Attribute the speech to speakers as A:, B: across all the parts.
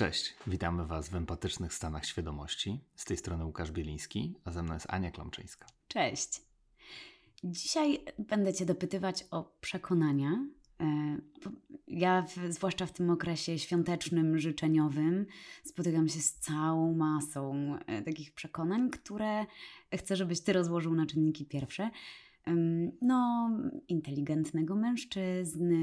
A: Cześć, witamy Was w empatycznych stanach świadomości. Z tej strony Łukasz Bieliński, a ze mną jest Ania Klamczyńska.
B: Cześć. Dzisiaj będę Cię dopytywać o przekonania. E, ja, w, zwłaszcza w tym okresie świątecznym, życzeniowym, spotykam się z całą masą e, takich przekonań, które chcę, żebyś Ty rozłożył na czynniki pierwsze no, inteligentnego mężczyzny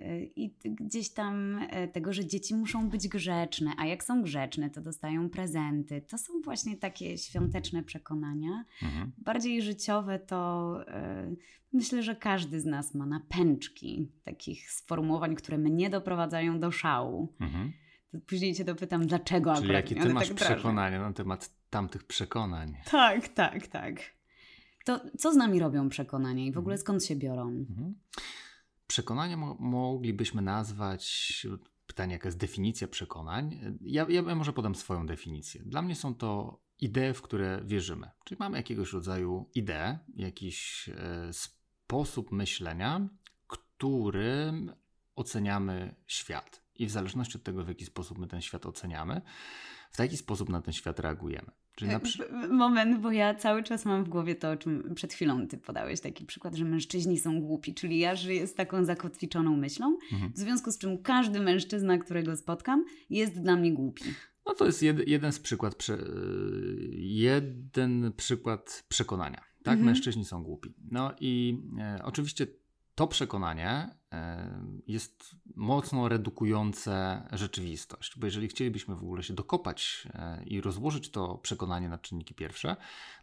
B: y, i gdzieś tam e, tego, że dzieci muszą być grzeczne, a jak są grzeczne, to dostają prezenty. To są właśnie takie świąteczne przekonania. Mhm. Bardziej życiowe to e, myślę, że każdy z nas ma napęczki takich sformułowań, które mnie doprowadzają do szału. Mhm. Później cię dopytam, dlaczego
A: Czyli
B: akurat
A: jakie ty masz tak przekonania na temat tamtych przekonań.
B: Tak, tak, tak. To co z nami robią przekonania i w ogóle mhm. skąd się biorą? Mhm.
A: Przekonania mo moglibyśmy nazwać. Pytanie, jaka jest definicja przekonań? Ja, ja może podam swoją definicję. Dla mnie są to idee, w które wierzymy. Czyli mamy jakiegoś rodzaju ideę, jakiś e, sposób myślenia, którym oceniamy świat. I w zależności od tego, w jaki sposób my ten świat oceniamy, w taki sposób na ten świat reagujemy.
B: Na przy... Moment, bo ja cały czas mam w głowie to, o czym przed chwilą ty podałeś taki przykład, że mężczyźni są głupi, czyli ja żyję z taką zakotwiczoną myślą, mhm. w związku z czym każdy mężczyzna, którego spotkam, jest dla mnie głupi.
A: No to jest jed, jeden z przykład, prze, jeden przykład przekonania. Tak, mhm. mężczyźni są głupi. No i e, oczywiście to przekonanie e, jest mocno redukujące rzeczywistość, bo jeżeli chcielibyśmy w ogóle się dokopać e, i rozłożyć to przekonanie na czynniki pierwsze,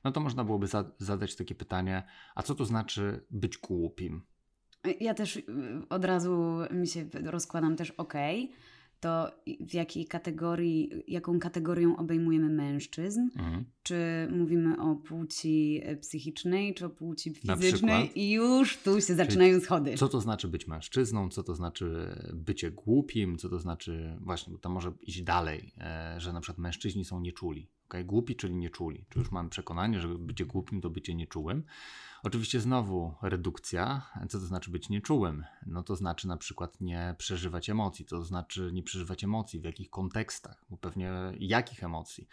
A: no to można byłoby zadać takie pytanie, a co to znaczy być głupim?
B: Ja też y, od razu mi się rozkładam też ok to w jakiej kategorii, jaką kategorią obejmujemy mężczyzn? Mhm. Czy mówimy o płci e, psychicznej, czy o płci fizycznej? I już tu się zaczynają Czyli schody.
A: Co to znaczy być mężczyzną? Co to znaczy bycie głupim? Co to znaczy, właśnie, bo to może iść dalej, e, że na przykład mężczyźni są nieczuli. Okay? Głupi, czyli nieczuli. Czy już mamy przekonanie, że bycie głupim to bycie nieczułym. Oczywiście znowu redukcja. Co to znaczy być nieczułym? No to znaczy na przykład nie przeżywać emocji. To znaczy nie przeżywać emocji w jakich kontekstach, bo pewnie jakich emocji.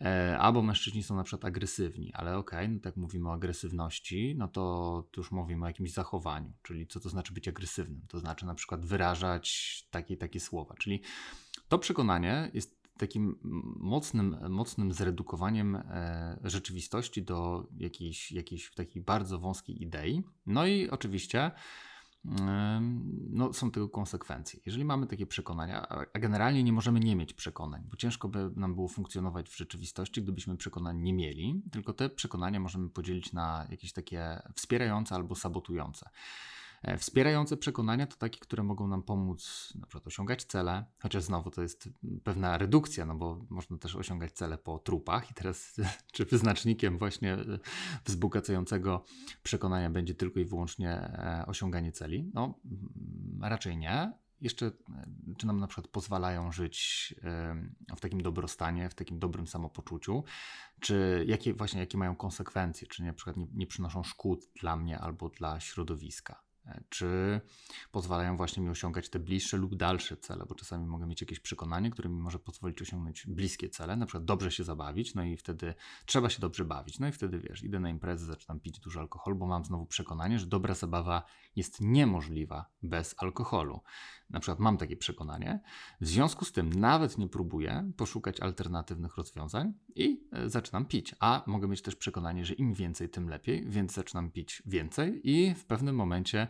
A: E, albo mężczyźni są na przykład agresywni, ale okej, okay, no tak mówimy o agresywności, no to już mówimy o jakimś zachowaniu, czyli co to znaczy być agresywnym? To znaczy na przykład wyrażać takie takie słowa, czyli to przekonanie jest takim mocnym, mocnym zredukowaniem e, rzeczywistości do jakiejś, jakiejś takiej bardzo wąskiej idei. No i oczywiście no, są tego konsekwencje. Jeżeli mamy takie przekonania, a generalnie nie możemy nie mieć przekonań, bo ciężko by nam było funkcjonować w rzeczywistości, gdybyśmy przekonań nie mieli, tylko te przekonania możemy podzielić na jakieś takie wspierające albo sabotujące. E, wspierające przekonania to takie, które mogą nam pomóc na przykład osiągać cele, chociaż znowu to jest pewna redukcja, no bo można też osiągać cele po trupach i teraz czy wyznacznikiem właśnie e, wzbogacającego przekonania będzie tylko i wyłącznie e, osiąganie celi? No mm, raczej nie. Jeszcze czy nam na przykład pozwalają żyć w takim dobrostanie, w takim dobrym samopoczuciu, czy jakie właśnie jakie mają konsekwencje, czy na przykład nie, nie przynoszą szkód dla mnie albo dla środowiska czy pozwalają właśnie mi osiągać te bliższe lub dalsze cele, bo czasami mogę mieć jakieś przekonanie, które mi może pozwolić osiągnąć bliskie cele, na przykład dobrze się zabawić, no i wtedy trzeba się dobrze bawić, no i wtedy wiesz, idę na imprezę, zaczynam pić dużo alkoholu, bo mam znowu przekonanie, że dobra zabawa jest niemożliwa bez alkoholu. Na przykład mam takie przekonanie, w związku z tym nawet nie próbuję poszukać alternatywnych rozwiązań i e, zaczynam pić, a mogę mieć też przekonanie, że im więcej, tym lepiej, więc zaczynam pić więcej i w pewnym momencie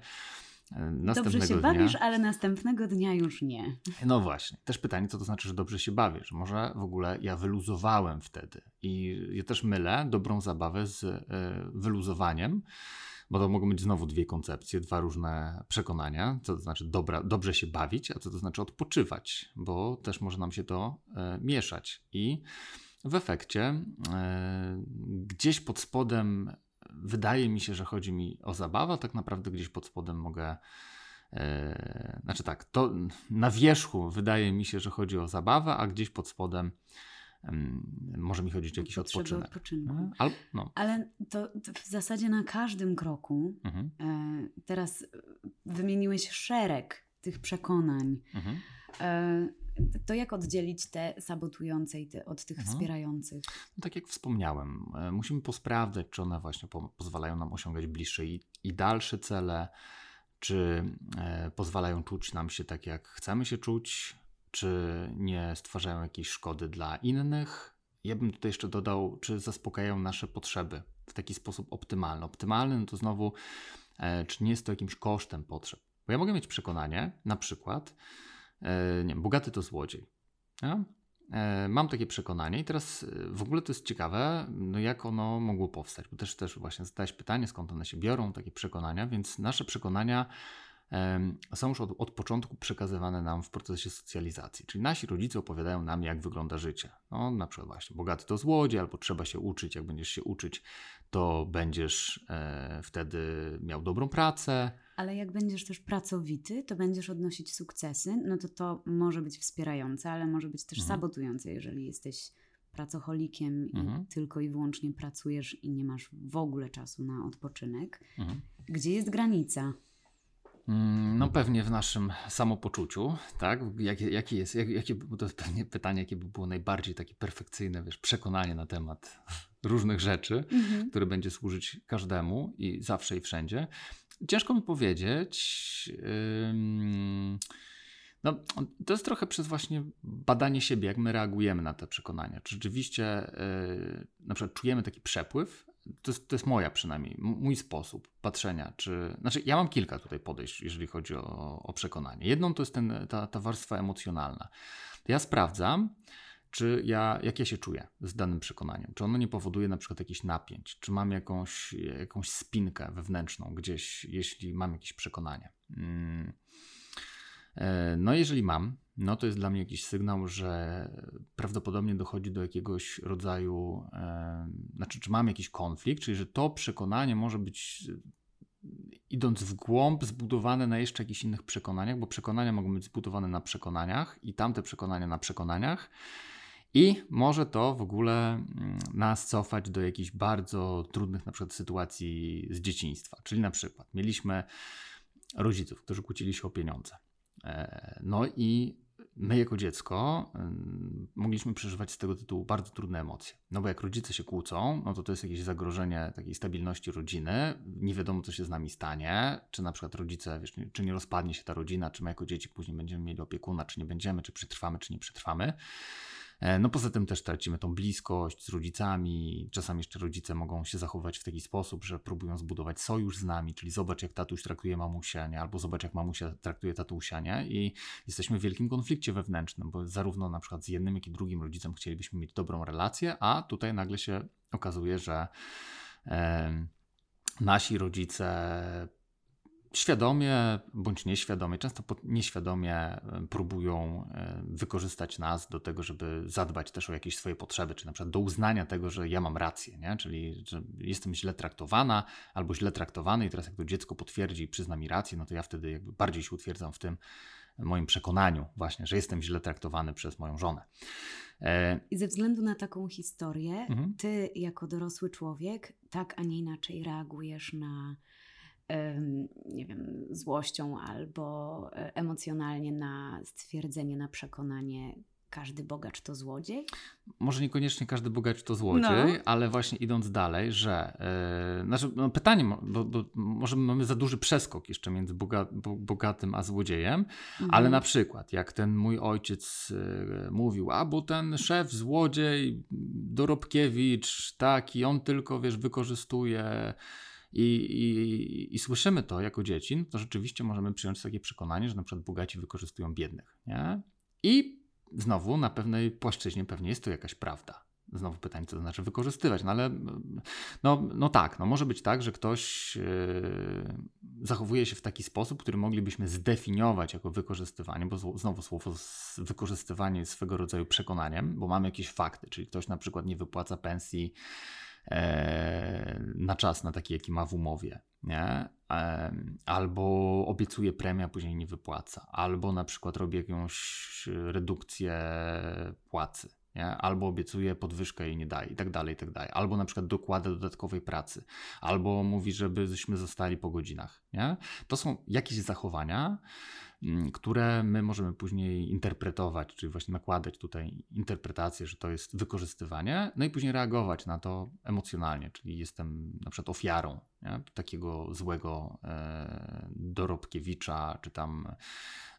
B: Dobrze się dnia... bawisz, ale następnego dnia już nie.
A: No właśnie. Też pytanie, co to znaczy, że dobrze się bawisz? Może w ogóle ja wyluzowałem wtedy. I ja też mylę dobrą zabawę z y, wyluzowaniem, bo to mogą być znowu dwie koncepcje, dwa różne przekonania, co to znaczy dobra, dobrze się bawić, a co to znaczy odpoczywać, bo też może nam się to y, mieszać. I w efekcie y, gdzieś pod spodem wydaje mi się, że chodzi mi o zabawę, tak naprawdę gdzieś pod spodem mogę. E, znaczy tak, to na wierzchu wydaje mi się, że chodzi o zabawę, a gdzieś pod spodem może mi chodzić o jakiś odpoczynek.
B: odpoczynku. Mhm. Al, no. Ale to, to, w zasadzie na każdym kroku mhm. e, teraz wymieniłeś szereg tych przekonań. Mhm. E, To jak oddzielić te sabotujące i te, od tych mhm. wspierających?
A: No, tak jak wspomniałem, e, musimy posprawdzać, czy one właśnie po, pozwalają nam osiągać bliższe i, i dalsze cele, czy e, pozwalają czuć nam się tak, jak chcemy się czuć, czy nie stwarzają jakiejś szkody dla innych. Ja bym tutaj jeszcze dodał, czy zaspokajają nasze potrzeby w taki sposób optymalny. Optymalny no to znowu, e, czy nie jest to jakimś kosztem potrzeb. Bo ja mogę mieć przekonanie, na przykład, nie wiem, bogaty to złodziej. Ja? E, mam takie przekonanie i teraz e, w ogóle to jest ciekawe, no jak ono mogło powstać, bo też, też właśnie zadałeś pytanie, skąd one się biorą, takie przekonania, więc nasze przekonania są już od, od, początku przekazywane nam w procesie socjalizacji. Czyli nasi rodzice opowiadają nam, jak wygląda życie. No, na przykład właśnie, bogaty to złodziej, albo trzeba się uczyć, jak będziesz się uczyć, to będziesz e, wtedy miał dobrą pracę.
B: Ale jak będziesz też pracowity, to będziesz odnosić sukcesy, no to to może być wspierające, ale może być też mhm. sabotujące, jeżeli jesteś pracocholikiem mhm. i tylko i wyłącznie pracujesz i nie masz w ogóle czasu na odpoczynek. Mhm. Gdzie jest granica?
A: Mm, no pewnie w naszym samopoczuciu, tak? Jakie, jakie jest, jak, jakie, to jest pewnie pytanie, jakie by było najbardziej takie perfekcyjne, wiesz, przekonanie na temat różnych rzeczy, mhm. które będzie służyć każdemu i zawsze i wszędzie. Ciężko mi powiedzieć. no, to jest trochę przez właśnie badanie siebie, jak my reagujemy na te przekonania. Czy rzeczywiście yy, na przykład czujemy taki przepływ, to jest, to jest moja przynajmniej, mój sposób patrzenia. Czy, znaczy, ja mam kilka tutaj podejść, jeżeli chodzi o, o przekonanie. Jedną to jest ten, ta, ta warstwa emocjonalna. Ja sprawdzam, czy ja, jak ja się czuję z danym przekonaniem. Czy ono nie powoduje na przykład jakichś napięć, czy mam jakąś, jakąś spinkę wewnętrzną gdzieś, jeśli mam jakieś przekonanie. Mm. E, no, jeżeli mam, no to jest dla mnie jakiś sygnał, że prawdopodobnie dochodzi do jakiegoś rodzaju, e, znaczy, czy mam jakiś konflikt, czyli że to przekonanie może być idąc w głąb, zbudowane na jeszcze jakichś innych przekonaniach, bo przekonania mogą być zbudowane na przekonaniach i tamte przekonania na przekonaniach. I może to w ogóle mm, nas cofać do jakichś bardzo trudnych na przykład sytuacji z dzieciństwa. Czyli na przykład mieliśmy rodziców, którzy kłócili się o pieniądze. E, no i my jako dziecko mogliśmy przeżywać z tego tytułu bardzo trudne emocje. No bo jak rodzice się kłócą, no to to jest jakieś zagrożenie takiej stabilności rodziny. Nie wiadomo, co się z nami stanie. Czy na przykład rodzice, wiesz, czy nie rozpadnie się ta rodzina, czy my jako dzieci później będziemy mieli opiekuna, czy nie będziemy, czy przetrwamy, czy nie przetrwamy. E, no poza tym też tracimy tą bliskość z rodzicami. Czasami jeszcze rodzice mogą się zachowywać w taki sposób, że próbują zbudować sojusz z nami, czyli zobacz jak tatuś traktuje mamusia, nie? albo zobacz jak mamusia traktuje tatusia, nie? I jesteśmy w wielkim konflikcie wewnętrznym, bo zarówno na przykład z jednym, jak i drugim rodzicem chcielibyśmy mieć dobrą relację, a tutaj nagle się okazuje, że e, nasi rodzice świadomie bądź nieświadomie, często nieświadomie próbują wykorzystać nas do tego, żeby zadbać też o jakieś swoje potrzeby, czy na przykład do uznania tego, że ja mam rację, nie? czyli że jestem źle traktowana albo źle traktowany i teraz jak to dziecko potwierdzi i przyzna mi rację, no to ja wtedy jakby bardziej się utwierdzam w tym moim przekonaniu właśnie, że jestem źle traktowany przez moją żonę.
B: E, I ze względu na taką historię, mhm. ty jako dorosły człowiek tak, a nie inaczej reagujesz na nie wiem, złością albo e, emocjonalnie na stwierdzenie, na przekonanie, każdy bogacz to złodziej?
A: Może niekoniecznie każdy bogacz to złodziej, no. ale właśnie idąc dalej, że yy, znaczy, no pytanie, bo, bo, może mamy za duży przeskok jeszcze między boga, bo, bogatym a złodziejem, mhm. ale na przykład jak ten mój ojciec yy, mówił, a bo ten szef złodziej, Dorobkiewicz, taki, on tylko, wiesz, wykorzystuje i, i, i słyszymy to jako dzieci, no to rzeczywiście możemy przyjąć takie przekonanie, że na przykład bogaci wykorzystują biednych. Nie? I znowu na pewnej płaszczyźnie pewnie jest to jakaś prawda. Znowu pytanie, co to znaczy wykorzystywać, no ale no, no tak, no może być tak, że ktoś yy, zachowuje się w taki sposób, który moglibyśmy zdefiniować jako wykorzystywanie, bo znowu słowo wykorzystywanie jest swego rodzaju przekonaniem, bo mamy jakieś fakty, czyli ktoś na przykład nie wypłaca pensji na czas, na taki, jaki ma w umowie, nie? E, albo obiecuje premię, a później nie wypłaca, albo na przykład robi jakąś redukcję płacy, nie? albo obiecuje podwyżkę i nie daje, i tak dalej, i tak dalej. Albo na przykład dokłada dodatkowej pracy, albo mówi, żebyśmy zostali po godzinach. Nie? To są jakieś zachowania, które my możemy później interpretować, czyli właśnie nakładać tutaj interpretację, że to jest wykorzystywanie, no i później reagować na to emocjonalnie, czyli jestem na przykład ofiarą nie? takiego złego e, dorobkiewicza, czy tam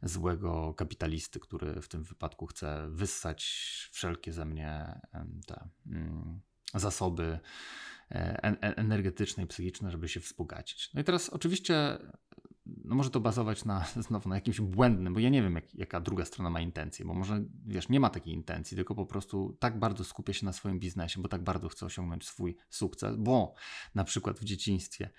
A: złego kapitalisty, który w tym wypadku chce wyssać wszelkie ze mnie te mm, zasoby e, energetyczne i psychiczne, żeby się wzbogacić. No i teraz oczywiście no może to bazować na, znowu na jakimś błędnym, bo ja nie wiem, jak, jaka druga strona ma intencje, bo może, wiesz, nie ma takiej intencji, tylko po prostu tak bardzo skupia się na swoim biznesie, bo tak bardzo chce osiągnąć swój sukces, bo na przykład w dzieciństwie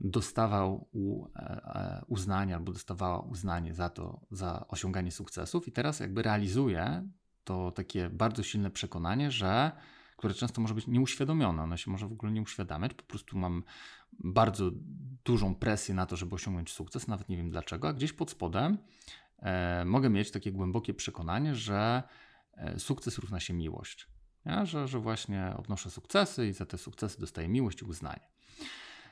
A: dostawał u, e, e, uznanie albo dostawała uznanie za to, za osiąganie sukcesów i teraz jakby realizuje to takie bardzo silne przekonanie, że które często może być nieuświadomione, ono się może w ogóle nie uświadamiać, po prostu mam bardzo dużą presję na to, żeby osiągnąć sukces, nawet nie wiem dlaczego, a gdzieś pod spodem e, mogę mieć takie głębokie przekonanie, że e, sukces równa się miłość. Ja? Że, że właśnie odnoszę sukcesy i za te sukcesy dostaję miłość i uznanie.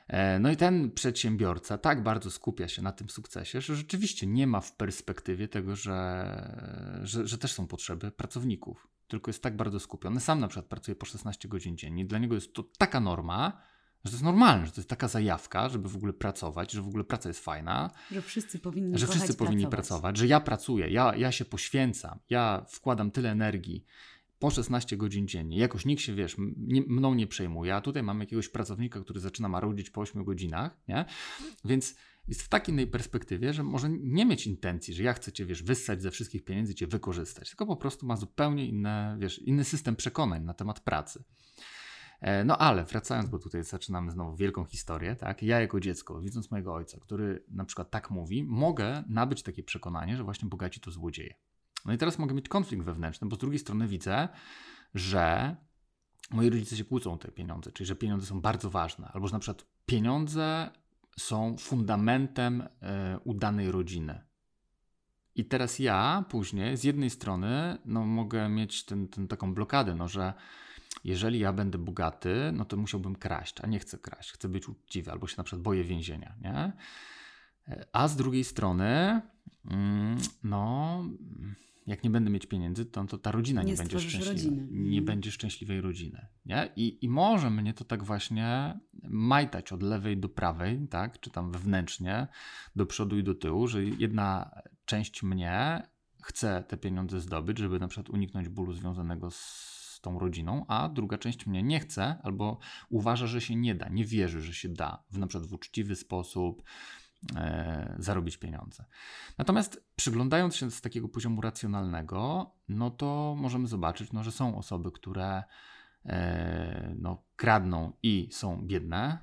A: E, no i ten przedsiębiorca tak bardzo skupia się na tym sukcesie, że rzeczywiście nie ma w perspektywie tego, że, że, że też są potrzeby pracowników. Tylko jest tak bardzo skupiony. Sam na przykład pracuje po 16 godzin dziennie. Dla niego jest to taka norma, że to jest normalne, że to jest taka zajawka, żeby w ogóle pracować, że w ogóle praca jest fajna.
B: Że wszyscy powinni
A: Że wszyscy powinni pracować. pracować, że ja pracuję, ja, ja się poświęcam, ja wkładam tyle energii po 16 godzin dziennie. Jakoś nikt się, wiesz, nie, mną nie przejmuje, a tutaj mam jakiegoś pracownika, który zaczyna marudzić po 8 godzinach, nie? Więc jest w takiej innej perspektywie, że może nie mieć intencji, że ja chcę cię, wiesz, wyssać ze wszystkich pieniędzy, cię wykorzystać, tylko po prostu ma zupełnie inne, wiesz, inny system przekonań na temat pracy. E, no ale wracając, bo tutaj zaczynamy znowu wielką historię, tak? Ja jako dziecko, widząc mojego ojca, który na przykład tak mówi, mogę nabyć takie przekonanie, że właśnie bogaci to złodzieje. No i teraz mogę mieć konflikt wewnętrzny, bo z drugiej strony widzę, że moi rodzice się kłócą o te pieniądze, czyli że pieniądze są bardzo ważne, albo że na przykład pieniądze są fundamentem y, udanej rodziny. I teraz ja później z jednej strony no, mogę mieć ten, ten, taką blokadę, no, że jeżeli ja będę bogaty, no to musiałbym kraść, a nie chcę kraść, chcę być uczciwy, albo się na przykład boję więzienia, nie? A z drugiej strony, mm, no, jak nie będę mieć pieniędzy, to, to ta rodzina nie, nie będzie szczęśliwa. Rodziny. Nie mhm. będzie szczęśliwej rodziny. Nie? I, I może mnie to tak właśnie majtać od lewej do prawej, tak? czy tam wewnętrznie, do przodu i do tyłu, że jedna część mnie chce te pieniądze zdobyć, żeby na przykład uniknąć bólu związanego z tą rodziną, a druga część mnie nie chce albo uważa, że się nie da, nie wierzy, że się da w na przykład w uczciwy sposób, zarobić pieniądze. Natomiast przyglądając się z takiego poziomu racjonalnego, no to możemy zobaczyć, no, że są osoby, które e, no, kradną i są biedne,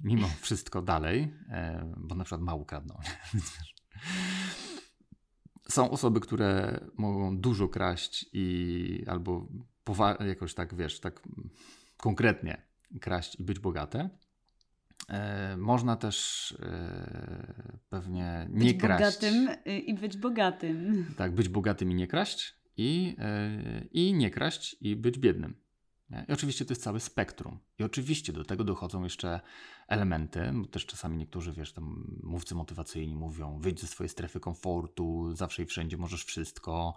A: mimo wszystko dalej, e, bo na przykład mało kradną. są osoby, które mogą dużo kraść i albo jakoś tak, wiesz, tak konkretnie kraść i być bogate. E, można też e, pewnie nie
B: być
A: kraść.
B: bogatym y, i być bogatym.
A: Tak, być bogatym i nie kraść i, e, i nie kraść i być biednym. I oczywiście to jest całe spektrum. I oczywiście do tego dochodzą jeszcze elementy, bo też czasami niektórzy, wiesz, tam mówcy motywacyjni mówią, wyjdź ze swojej strefy komfortu, zawsze i wszędzie możesz wszystko,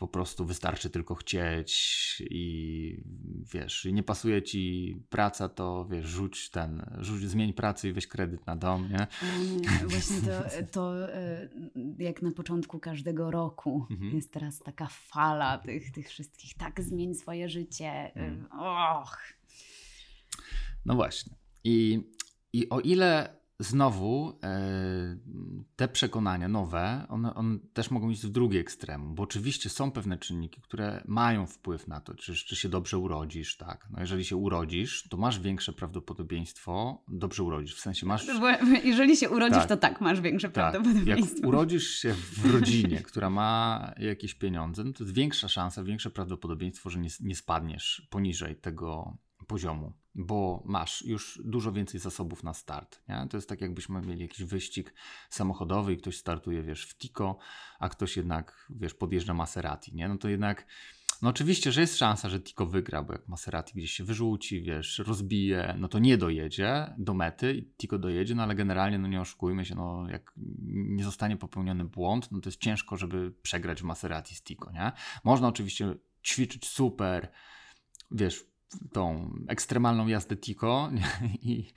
A: po prostu wystarczy tylko chcieć i wiesz, nie pasuje ci praca, to wiesz, rzuć ten, rzuć, zmień pracę i weź kredyt na dom, nie?
B: Właśnie to, to e, jak na początku każdego roku mhm. jest teraz taka fala tych, tych wszystkich, tak zmień swoje życie, mhm. och.
A: No właśnie. I, I o ile znowu e, te przekonania nowe, one, one, też mogą iść w drugie ekstremum, bo oczywiście są pewne czynniki, które mają wpływ na to, czy, czy się dobrze urodzisz, tak. No jeżeli się urodzisz, to masz większe prawdopodobieństwo, dobrze urodzisz, w sensie masz...
B: Jeżeli się urodzisz, tak, to tak, masz większe tak. prawdopodobieństwo.
A: Jak urodzisz się w rodzinie, która ma jakieś pieniądze, no to jest większa szansa, większe prawdopodobieństwo, że nie, nie spadniesz poniżej tego poziomu bo masz już dużo więcej zasobów na start. Nie? To jest tak, jakbyśmy mieli jakiś wyścig samochodowy i ktoś startuje, wiesz, w Tico, a ktoś jednak, wiesz, podjeżdża Maserati, nie? No to jednak No oczywiście, że jest szansa, że Tico wygra, bo jak Maserati gdzieś się wyrzuci, wiesz, rozbije, no to nie dojedzie do mety i Tico dojedzie, no ale generalnie, no nie oszukujmy się, no jak nie zostanie popełniony błąd, no to jest ciężko, żeby przegrać Maserati z Tico, nie? Można oczywiście ćwiczyć super, wiesz, tą ekstremalną jazdę Tico i,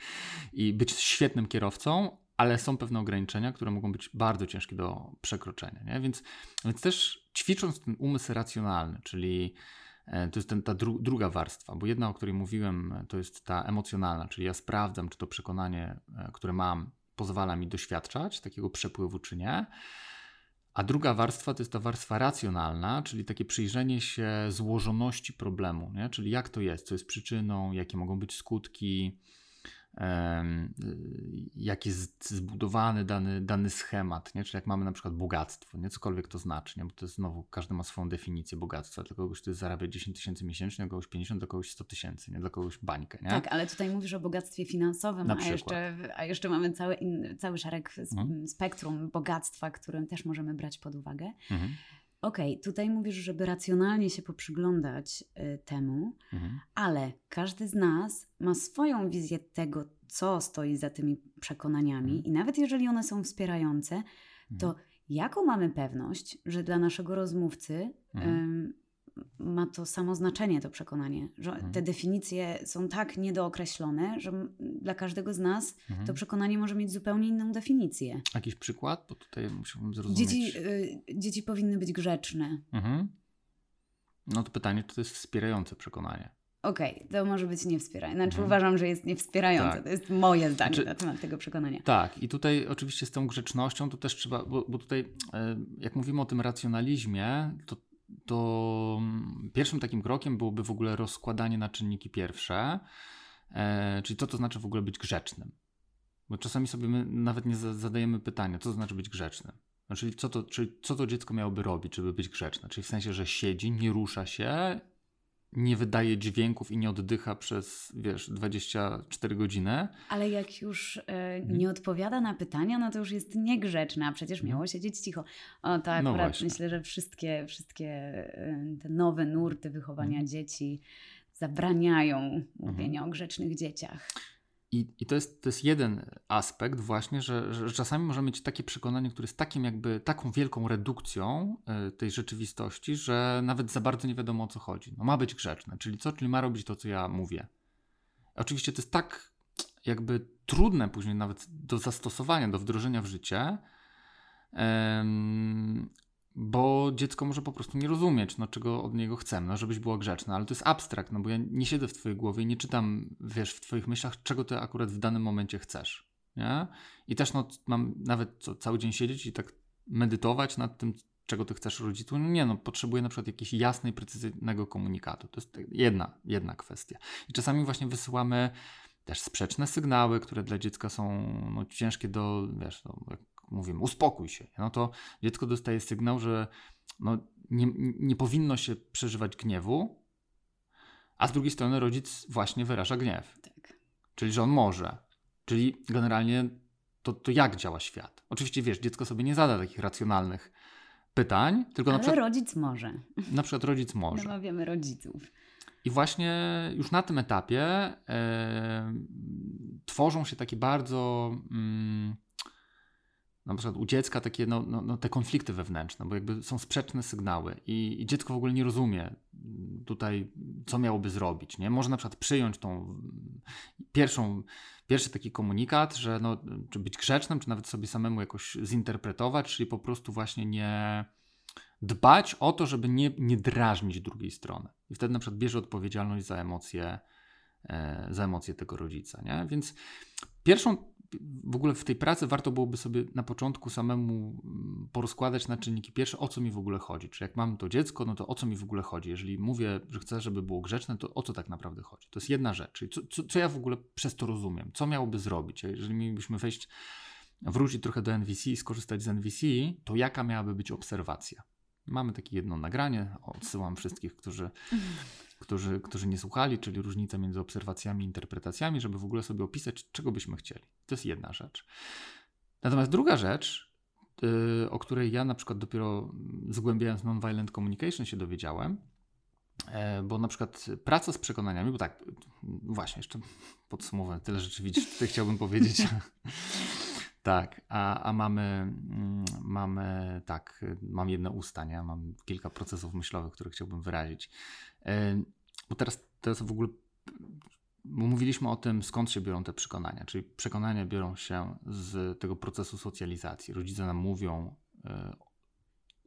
A: i być świetnym kierowcą, ale są pewne ograniczenia, które mogą być bardzo ciężkie do przekroczenia. Nie? Więc, więc też ćwicząc ten umysł racjonalny, czyli e, to jest ten, ta dru, druga warstwa, bo jedna, o której mówiłem, to jest ta emocjonalna, czyli ja sprawdzam, czy to przekonanie, e, które mam, pozwala mi doświadczać takiego przepływu, czy nie. A druga warstwa to jest ta warstwa racjonalna, czyli takie przyjrzenie się złożoności problemu, nie? czyli jak to jest, co jest przyczyną, jakie mogą być skutki, jak jest zbudowany dany, dany schemat, nie? czyli jak mamy na przykład bogactwo, nie? cokolwiek to znaczy, nie? bo to jest znowu, każdy ma swoją definicję bogactwa, dla kogoś to jest zarabiać 10 tysięcy miesięcznie, dla kogoś 50, dla kogoś 100 tysięcy, nie dla kogoś bańkę. Nie?
B: Tak, ale tutaj mówisz o bogactwie finansowym, a jeszcze, a jeszcze mamy cały, in, cały szereg mhm. spektrum bogactwa, którym też możemy brać pod uwagę. Mhm. Okej, okay, tutaj mówisz, żeby racjonalnie się poprzyglądać y, temu, mhm. ale każdy z nas ma swoją wizję tego, co stoi za tymi przekonaniami, mhm. i nawet jeżeli one są wspierające, to mhm. jaką mamy pewność, że dla naszego rozmówcy mhm ma to samo znaczenie, to przekonanie, że mhm. te definicje są tak niedookreślone, że dla każdego z nas mhm. to przekonanie może mieć zupełnie inną definicję.
A: Jakiś przykład? Bo tutaj musiałbym zrozumieć.
B: Dzieci, y, dzieci powinny być grzeczne. Mhm.
A: No to pytanie, czy to jest wspierające przekonanie?
B: Okej, okay, to może być niewspierające. Znaczy mhm. uważam, że jest niewspierające. Tak. To jest moje zdanie znaczy, na temat tego przekonania.
A: Tak, i tutaj oczywiście z tą grzecznością to też trzeba, bo, bo tutaj e, jak mówimy o tym racjonalizmie, to to mm, pierwszym takim krokiem byłoby w ogóle rozkładanie na czynniki pierwsze, e, czyli co to znaczy w ogóle być grzecznym. Bo czasami sobie my nawet nie zadajemy pytania, co to znaczy być grzecznym. No, czyli, co to, czyli co to dziecko miałoby robić, żeby być grzeczne? Czyli w sensie, że siedzi, nie rusza się nie wydaje dźwięków i nie oddycha przez, wiesz, 24 godziny.
B: Ale jak już e, nie odpowiada na pytania, no to już jest niegrzeczna, a przecież mhm. miało siedzieć cicho. O, to no akurat no myślę, że wszystkie, wszystkie e, te nowe nurty wychowania mhm. dzieci zabraniają mówienia o grzecznych dzieciach.
A: I, I to, jest, to jest jeden aspekt właśnie, że, że czasami możemy mieć takie przekonanie, które jest takim jakby taką wielką redukcją y, tej rzeczywistości, że nawet za bardzo nie wiadomo o co chodzi. No ma być grzeczne, czyli co? Czyli ma robić to, co ja mówię. Oczywiście to jest tak jakby trudne później nawet do zastosowania, do wdrożenia w życie, bo dziecko może po prostu nie rozumieć, no, czego od niego chcemy, no, żebyś była grzeczna, ale to jest abstrakt, no bo ja nie siedzę w twojej głowie i nie czytam, wiesz, w twoich myślach, czego ty akurat w danym momencie chcesz, nie? I też, no, mam nawet co, cały dzień siedzieć i tak medytować nad tym, czego ty chcesz rodzicu. No nie, no, potrzebuję na przykład jakiegoś jasnej, precyzyjnego komunikatu. To jest jedna, jedna kwestia. I czasami właśnie wysyłamy też sprzeczne sygnały, które dla dziecka są no, ciężkie do, wiesz, no, mówimy, uspokój się, no to dziecko dostaje sygnał, że no, nie, nie powinno się przeżywać gniewu, a z drugiej strony rodzic właśnie wyraża gniew. Tak. Czyli, że on może. Czyli generalnie to, to jak działa świat? Oczywiście wiesz, dziecko sobie nie zada takich racjonalnych pytań, tylko
B: Ale
A: na przykład.
B: rodzic może.
A: Na przykład rodzic może.
B: Wiemy rodziców.
A: I właśnie już na tym etapie e, tworzą się takie bardzo. Mm, na przykład u dziecka takie no, no, no, te konflikty wewnętrzne, bo jakby są sprzeczne sygnały i, i, dziecko w ogóle nie rozumie tutaj, co miałoby zrobić. Nie? Może na przykład przyjąć tą pierwszą, pierwszy taki komunikat, że no, czy być grzecznym, czy nawet sobie samemu jakoś zinterpretować, czyli po prostu właśnie nie dbać o to, żeby nie, nie drażnić drugiej strony. I wtedy na przykład bierze odpowiedzialność za emocje, e, za emocje tego rodzica. Nie? Więc pierwszą w ogóle w tej pracy warto byłoby sobie na początku samemu mm, porozkładać na czynniki pierwsze, o co mi w ogóle chodzi. Czy jak mam to dziecko, no to o co mi w ogóle chodzi? Jeżeli mówię, że chcę, żeby było grzeczne, to o co tak naprawdę chodzi? To jest jedna rzecz. Czyli co, co, co ja w ogóle przez to rozumiem? Co miałoby zrobić? Jeżeli mielibyśmy wejść, wrócić trochę do NVC i skorzystać z NVC, to jaka miałaby być obserwacja? Mamy takie jedno nagranie, odsyłam wszystkich, którzy którzy, którzy nie słuchali, czyli różnica między obserwacjami i interpretacjami, żeby w ogóle sobie opisać, czego byśmy chcieli. To jest jedna rzecz. Natomiast druga rzecz, yy, o której ja na przykład dopiero zgłębiając nonviolent communication się dowiedziałem, E, bo na przykład praca z przekonaniami, bo tak, właśnie, jeszcze podsumowuję, tyle rzeczy widzisz, tutaj chciałbym powiedzieć. tak, a, a mamy, mm, mamy, tak, mam jedne usta, nie? Mam kilka procesów myślowych, które chciałbym wyrazić. Bo teraz, teraz w ogóle mówiliśmy o tym, skąd się biorą te przekonania. Czyli przekonania biorą się z tego procesu socjalizacji. Rodzice nam mówią, e,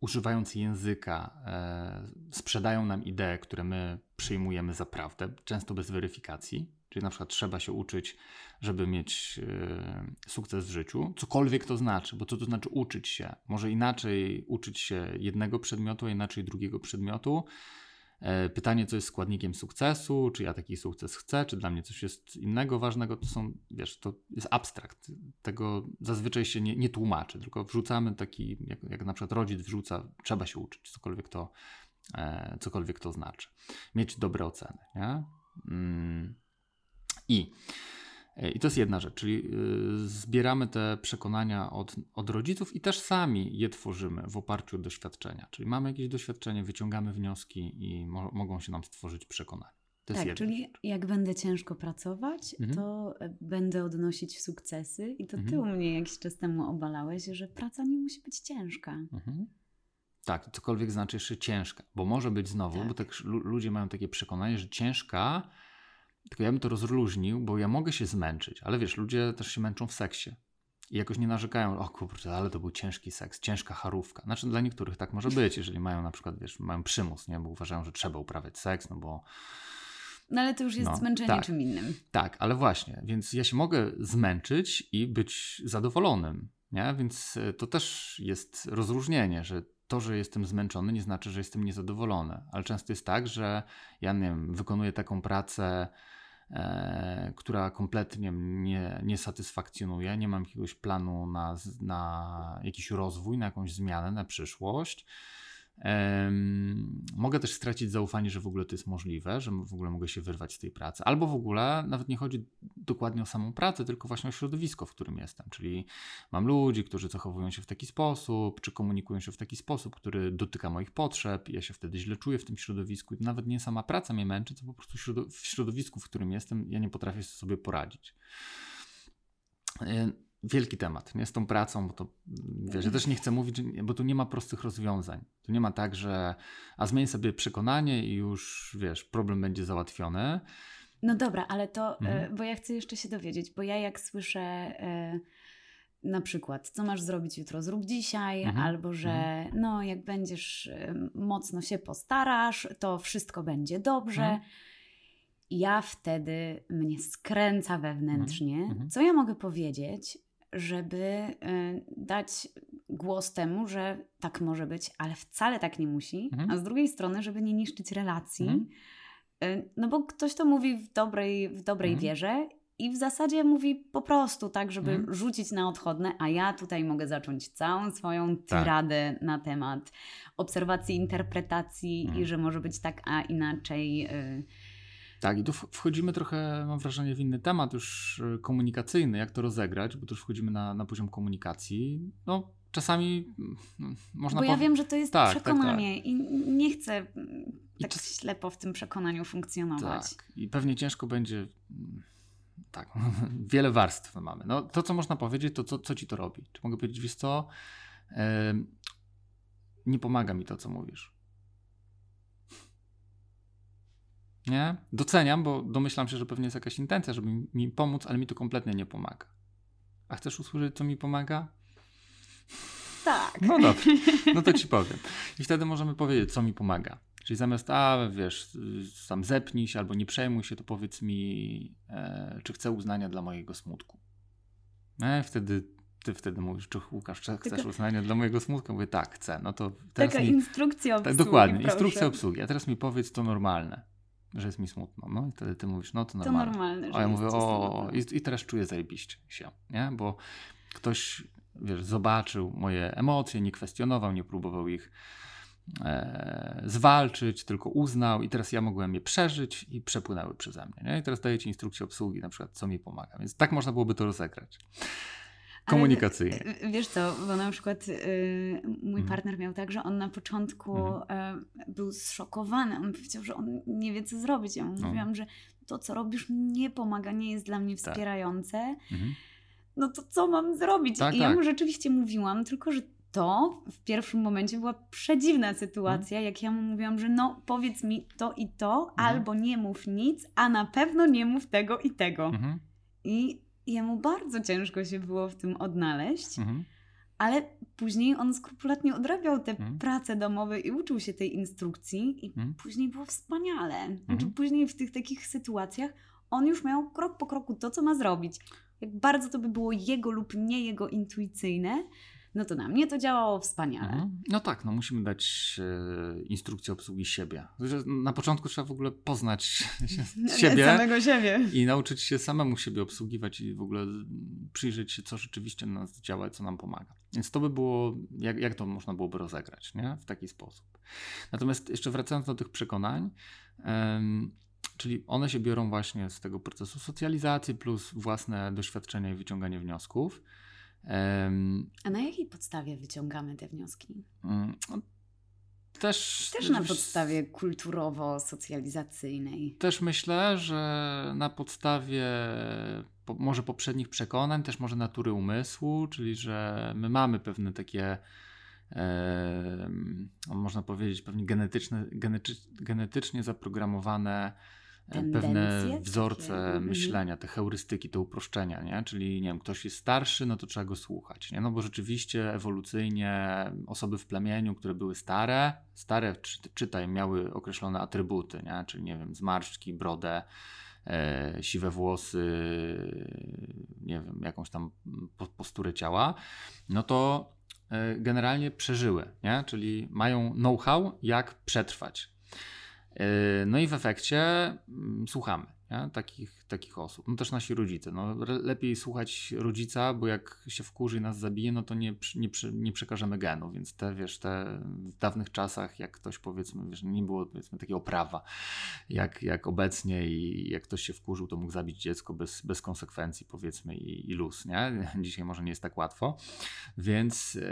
A: używając języka, e, sprzedają nam idee, które my przyjmujemy za prawdę, często bez weryfikacji. Czyli na przykład trzeba się uczyć, żeby mieć e, sukces w życiu, cokolwiek to znaczy, bo co to znaczy uczyć się? Może inaczej uczyć się jednego przedmiotu, a inaczej drugiego przedmiotu E, pytanie, co jest składnikiem sukcesu, czy ja taki sukces chcę, czy dla mnie coś jest innego ważnego, to są, wiesz, to jest abstrakt. Tego zazwyczaj się nie, nie tłumaczy, tylko wrzucamy taki, jak, jak na przykład rodzic wrzuca, trzeba się uczyć, cokolwiek to, e, cokolwiek to znaczy. Mieć dobre oceny, nie? Mm. I E, I to jest jedna rzecz, czyli y, zbieramy te przekonania od, od rodziców i też sami je tworzymy w oparciu o doświadczenia. Czyli mamy jakieś doświadczenie, wyciągamy wnioski i mo mogą się nam stworzyć przekonania.
B: tak, czyli jak będę ciężko pracować, mhm. to e, będę odnosić sukcesy. I to ty mhm. u mnie jakiś czas temu obalałeś, że praca nie musi być ciężka. Mhm.
A: Tak, cokolwiek znaczy jeszcze ciężka, bo może być znowu, tak. bo tak ludzie mają takie przekonanie, że ciężka tylko ja bym to rozluźnił, bo ja mogę się zmęczyć, ale wiesz, ludzie też się męczą w seksie. I jakoś nie narzekają, o kurczę, ale to był ciężki seks, ciężka charówka. Znaczy dla niektórych tak może być, jeżeli mają na przykład, wiesz, mają przymus, nie? Bo uważają, że trzeba uprawiać seks, no bo...
B: No ale to już jest no, zmęczenie tak, czym innym.
A: Tak, ale właśnie, więc ja się mogę zmęczyć i być zadowolonym, nie? Więc e, to też jest rozróżnienie, że to, że jestem zmęczony, nie znaczy, że jestem niezadowolony. Ale często jest tak, że ja nie wiem, wykonuję taką pracę która kompletnie mnie nie satysfakcjonuje. Nie mam jakiegoś planu na, na jakiś rozwój, na jakąś zmianę, na przyszłość. Mogę też stracić zaufanie, że w ogóle to jest możliwe, że w ogóle mogę się wyrwać z tej pracy. Albo w ogóle nawet nie chodzi dokładnie o samą pracę, tylko właśnie o środowisko, w którym jestem. Czyli mam ludzi, którzy zachowują się w taki sposób, czy komunikują się w taki sposób, który dotyka moich potrzeb. Ja się wtedy źle czuję w tym środowisku. Nawet nie sama praca mnie męczy, to po prostu w środowisku, w którym jestem, ja nie potrafię sobie poradzić wielki temat, nie? Z tą pracą, bo to, wiesz, ja też nie chcę mówić, bo tu nie ma prostych rozwiązań. Tu nie ma tak, że a zmień sobie przekonanie i już, wiesz, problem będzie załatwiony.
B: No dobra, ale to, e, mhm. bo ja chcę jeszcze się dowiedzieć, bo ja jak słyszę e, na przykład, co masz zrobić jutro, zrób dzisiaj, mhm. albo że mhm. no jak będziesz e, mocno się postarasz, to wszystko będzie dobrze. Mhm. Ja wtedy mnie skręca wewnętrznie. Mhm. Mhm. Co ja mogę powiedzieć, żeby y, dać głos temu, że tak może być, ale wcale tak nie musi, mhm. a z drugiej strony, żeby nie niszczyć relacji. Mhm. Y, no bo ktoś to mówi w dobrej, w dobrej mhm. wierze i w zasadzie mówi po prostu tak, żeby mhm. rzucić na odchodne, a ja tutaj mogę zacząć całą swoją tyradę tak. na temat obserwacji, interpretacji i mhm. że może być tak, a inaczej. Y,
A: tak, i tu wchodzimy trochę, mam wrażenie, w inny temat już e, komunikacyjny, jak to rozegrać, bo tu już wchodzimy na, na poziom komunikacji. No, czasami
B: mm, można... Bo ja wiem, że to jest tak, przekonanie tak, tak. i nie chcę tak czas... ślepo w tym przekonaniu funkcjonować.
A: Tak, i pewnie ciężko będzie... Mm, tak, wiele warstw mamy. No, to, co można powiedzieć, to co, co ci to robi? Czy mogę powiedzieć, wiesz co, yy, nie pomaga mi to, co mówisz Nie? Doceniam, bo domyślam się, że pewnie jest jakaś intencja, żeby mi pomóc, ale mi to kompletnie nie pomaga. A chcesz usłyszeć, co mi pomaga?
B: Tak.
A: No dobrze, no to ci powiem. I wtedy możemy powiedzieć, co mi pomaga. Czyli zamiast, a wiesz, sam zepnij się albo nie przejmuj się, to powiedz mi, e, czy chcę uznania dla mojego smutku. E, wtedy ty wtedy mówisz, czy Łukasz, czy chcesz Taka... uznania dla mojego smutku? Mówię, tak, chcę. No to
B: teraz Taka mi... instrukcja obsługi,
A: tak, Dokładnie, proszę. instrukcja obsługi. A teraz mi powiedz, to normalne że jest mi smutno. No i wtedy ty mówisz, no to normalne.
B: To normalne,
A: A ja mówię, o, i, i, teraz czuję zajebiście się, nie? Bo ktoś, wiesz, zobaczył moje emocje, nie kwestionował, nie próbował ich e, zwalczyć, tylko uznał i teraz ja mogłem je przeżyć i przepłynęły przeze mnie, nie? I teraz daję ci instrukcję obsługi, na przykład, co mi pomaga. Więc tak można byłoby to rozegrać. Komunikacyjnie.
B: Ale, wiesz co, bo na przykład y, mój mhm. partner miał tak, że on na początku mhm. był zszokowany. On powiedział, że on nie wie, co zrobić. Ja mu no. mówiłam, że to, co robisz, nie pomaga, nie jest dla mnie tak. wspierające. Mhm. No to co mam zrobić? Tak, I ja tak. mu rzeczywiście mówiłam, tylko że to w pierwszym momencie była przedziwna sytuacja, jak ja mu mówiłam, że no powiedz mi to i to, albo nie mów nic, a na pewno nie mów tego i tego. Mhm. I jemu bardzo ciężko się było w tym odnaleźć, mhm. ale później on skrupulatnie odrabiał te mhm. prace domowe i uczył się tej instrukcji i mhm. później było wspaniale. Znaczy, mhm. później w tych takich sytuacjach on już miał krok po kroku to, co ma zrobić. Jak bardzo to by było jego lub nie jego intuicyjne, no to na mnie to działało wspaniale. Mhm.
A: No tak, no musimy dać e, instrukcję obsługi siebie. Na początku trzeba w ogóle poznać siebie.
B: Samego siebie.
A: I nauczyć się samemu siebie obsługiwać i w ogóle przyjrzeć się, co rzeczywiście na nas działa co nam pomaga. Więc to by było, jak, jak to można byłoby rozegrać, nie? W taki sposób. Natomiast jeszcze wracając do tych przekonań, czyli one się biorą właśnie z tego procesu socjalizacji plus własne doświadczenia i wyciąganie wniosków.
B: A na jakiej podstawie wyciągamy te wnioski?
A: Mm, no, też,
B: też na podstawie kulturowo-socjalizacyjnej.
A: Też myślę, że na podstawie po, może poprzednich przekonań, też może natury umysłu, czyli że my mamy pewne takie, e, można powiedzieć, pewnie genetyczne, genetycznie zaprogramowane pewne wzorce takie. Mhm. myślenia, te heurystyki, te uproszczenia, nie? Czyli nie wiem, ktoś jest starszy, no to trzeba go słuchać, nie? No bo rzeczywiście ewolucyjnie osoby w plemieniu, które były stare, stare czy, czytaj, miały określone atrybuty, nie? Czyli nie wiem, zmarszczki, brodę, e, siwe włosy, nie wiem, jakąś tam posturę ciała, no to e, generalnie przeżyły, nie? Czyli mają know-how, jak przetrwać, no i w efekcie mm, słuchamy nie? Takich, takich osób. No też nasi rodzice. No, lepiej słuchać rodzica, bo jak się wkurzy i nas zabije, no to nie, nie, nie przekażemy genu, więc te, wiesz, te w dawnych czasach, jak ktoś powiedzmy, wiesz, nie było powiedzmy takiego prawa, jak, jak obecnie i jak ktoś się wkurzył, to mógł zabić dziecko bez, bez konsekwencji powiedzmy i, i luz, nie? Dzisiaj może nie jest tak łatwo, więc, yy,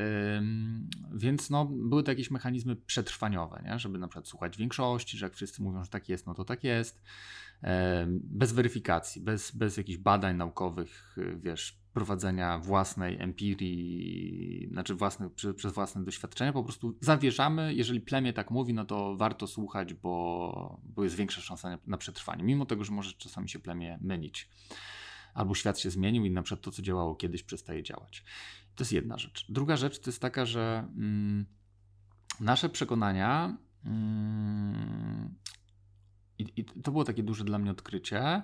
A: więc no, były to jakieś mechanizmy przetrwaniowe, nie? Żeby na przykład słuchać większości, że jak wszyscy mówią, że tak jest, no to tak jest, bez weryfikacji, bez, bez jakichś badań naukowych, wiesz, prowadzenia własnej empirii, znaczy przez, przez własne doświadczenia, po prostu zawierzamy, jeżeli plemię tak mówi, no to warto słuchać, bo, bo jest większa szansa na przetrwanie, mimo tego, że może czasami się plemię mylić. Albo świat się zmienił i na przykład to, co działało kiedyś, przestaje działać. To jest jedna rzecz. Druga rzecz to jest taka, że mm, nasze przekonania mm, i, I, to było takie duże dla mnie odkrycie.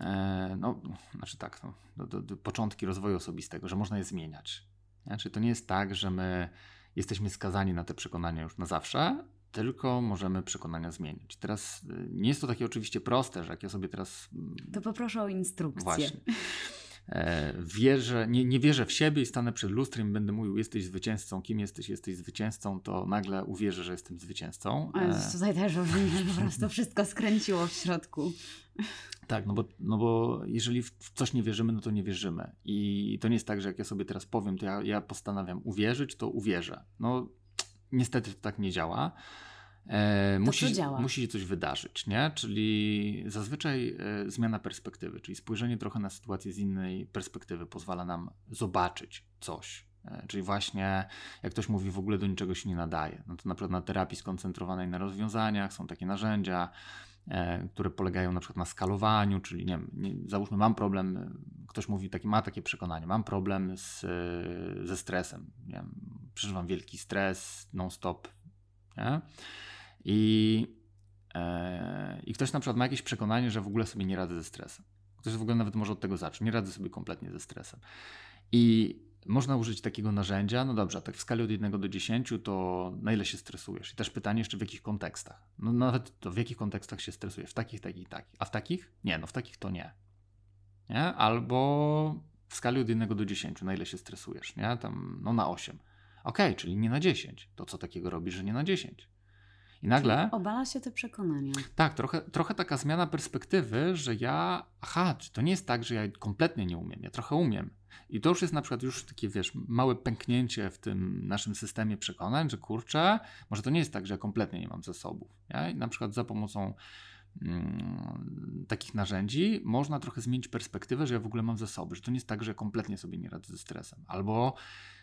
A: E, no, znaczy tak, no, do, do, początki rozwoju osobistego, że można je zmieniać. Znaczy, to nie jest tak, że my jesteśmy skazani na te przekonania już na zawsze, tylko możemy przekonania zmienić. Teraz y, nie jest to takie oczywiście proste, że jak ja sobie teraz.
B: Mm, to poproszę o instrukcję.
A: Właśnie. E, wierzę, nie, nie wierzę w siebie i stanę przed lustrem i będę mówił, jesteś zwycięzcą, kim jesteś, jesteś zwycięzcą, to nagle uwierzę, że jestem zwycięzcą.
B: E, tutaj też po prostu wszystko skręciło w środku.
A: Tak, no bo, no bo jeżeli w coś nie wierzymy, no to nie wierzymy. I to nie jest tak, że jak ja sobie teraz powiem, to ja, ja postanawiam uwierzyć, to uwierzę. No niestety to tak nie działa. E, musi, musi się coś wydarzyć, nie? Czyli zazwyczaj e, zmiana perspektywy, czyli spojrzenie trochę na sytuację z innej perspektywy pozwala nam zobaczyć coś. E, czyli właśnie, jak ktoś mówi, w ogóle do niczego się nie nadaje. No to na przykład na terapii skoncentrowanej na rozwiązaniach są takie narzędzia, e, które polegają na przykład na skalowaniu, czyli nie wiem, nie, załóżmy mam problem, ktoś mówi, taki, ma takie przekonanie, mam problem z, ze stresem, nie wiem, przeżywam wielki stres non-stop, nie? I, e, I ktoś na przykład ma jakieś przekonanie, że w ogóle sobie nie radzę ze stresem. Ktoś w ogóle nawet może od tego zacząć. Nie radzę sobie kompletnie ze stresem. I można użyć takiego narzędzia, no dobrze, tak w skali od 1 do 10, to na ile się stresujesz? I też pytanie jeszcze w jakich kontekstach. No nawet to w jakich kontekstach się stresujesz? W takich, takich, takich. A w takich? Nie, no w takich to nie. nie? Albo w skali od 1 do 10, na ile się stresujesz? Nie? Tam, no na 8. Ok, czyli nie na 10. To co takiego robisz, że nie na 10? I nagle.
B: Obala się te przekonania.
A: Tak, trochę, trochę taka zmiana perspektywy, że ja. Aha, czy to nie jest tak, że ja kompletnie nie umiem. Ja trochę umiem. I to już jest na przykład już takie, wiesz, małe pęknięcie w tym naszym systemie przekonań, że kurczę, może to nie jest tak, że ja kompletnie nie mam zasobów. Ja? I na przykład za pomocą mm, takich narzędzi można trochę zmienić perspektywę, że ja w ogóle mam zasoby, że to nie jest tak, że ja kompletnie sobie nie radzę ze stresem. Albo,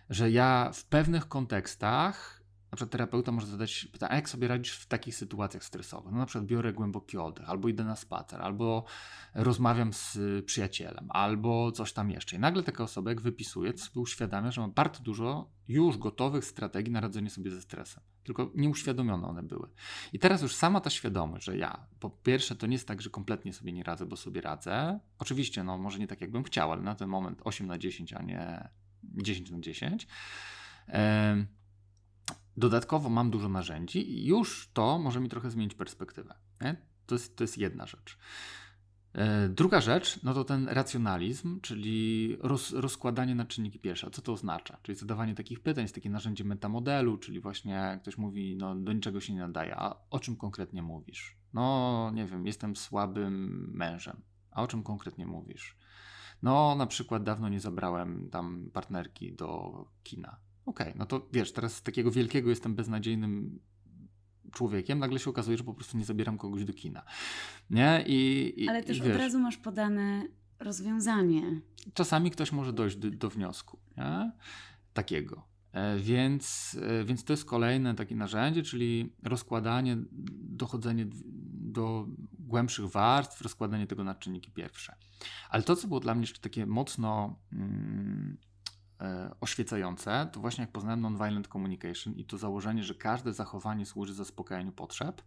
A: że ja w pewnych kontekstach na przykład terapeuta może zadać pytanie, jak sobie radzisz w takich sytuacjach stresowych? No na przykład biorę głęboki oddech, albo idę na spacer, albo rozmawiam z przyjacielem, albo coś tam jeszcze. I nagle taka osoba, jak wypisuje, to sobie uświadamia, że ma bardzo dużo już gotowych strategii na radzenie sobie ze stresem. Tylko nieuświadomione one były. I teraz już sama ta świadomość, że ja, po pierwsze, to nie jest tak, że kompletnie sobie nie radzę, bo sobie radzę. Oczywiście, no może nie tak, jakbym chciał, ale na ten moment 8 na 10, a nie 10 na 10. Dodatkowo mam dużo narzędzi i już to może mi trochę zmienić perspektywę. To, jest, to jest jedna rzecz. E, druga rzecz, no to ten racjonalizm, czyli roz, rozkładanie na czynniki pierwsze. Co to oznacza? Czyli zadawanie takich pytań, jest takie narzędzie metamodelu, czyli właśnie ktoś mówi, no do niczego się nie nadaje. A o czym konkretnie mówisz? No, nie wiem, jestem słabym mężem. A o czym konkretnie mówisz? No, na przykład dawno nie zabrałem tam partnerki do kina. Okej, okay, no to wiesz, teraz z takiego wielkiego jestem beznadziejnym człowiekiem, nagle się okazuje, że po prostu nie zabieram kogoś do kina. Nie? I,
B: i Ale też i, wiesz, od razu masz podane rozwiązanie.
A: Czasami ktoś może dojść do, do wniosku nie? takiego. E, więc, e, więc to jest kolejne takie narzędzie, czyli rozkładanie, dochodzenie do głębszych warstw, rozkładanie tego na czynniki pierwsze. Ale to, co było dla mnie jeszcze takie mocno mm, E, oświecające, to właśnie jak poznałem nonviolent communication i to założenie, że każde zachowanie służy zaspokajaniu potrzeb,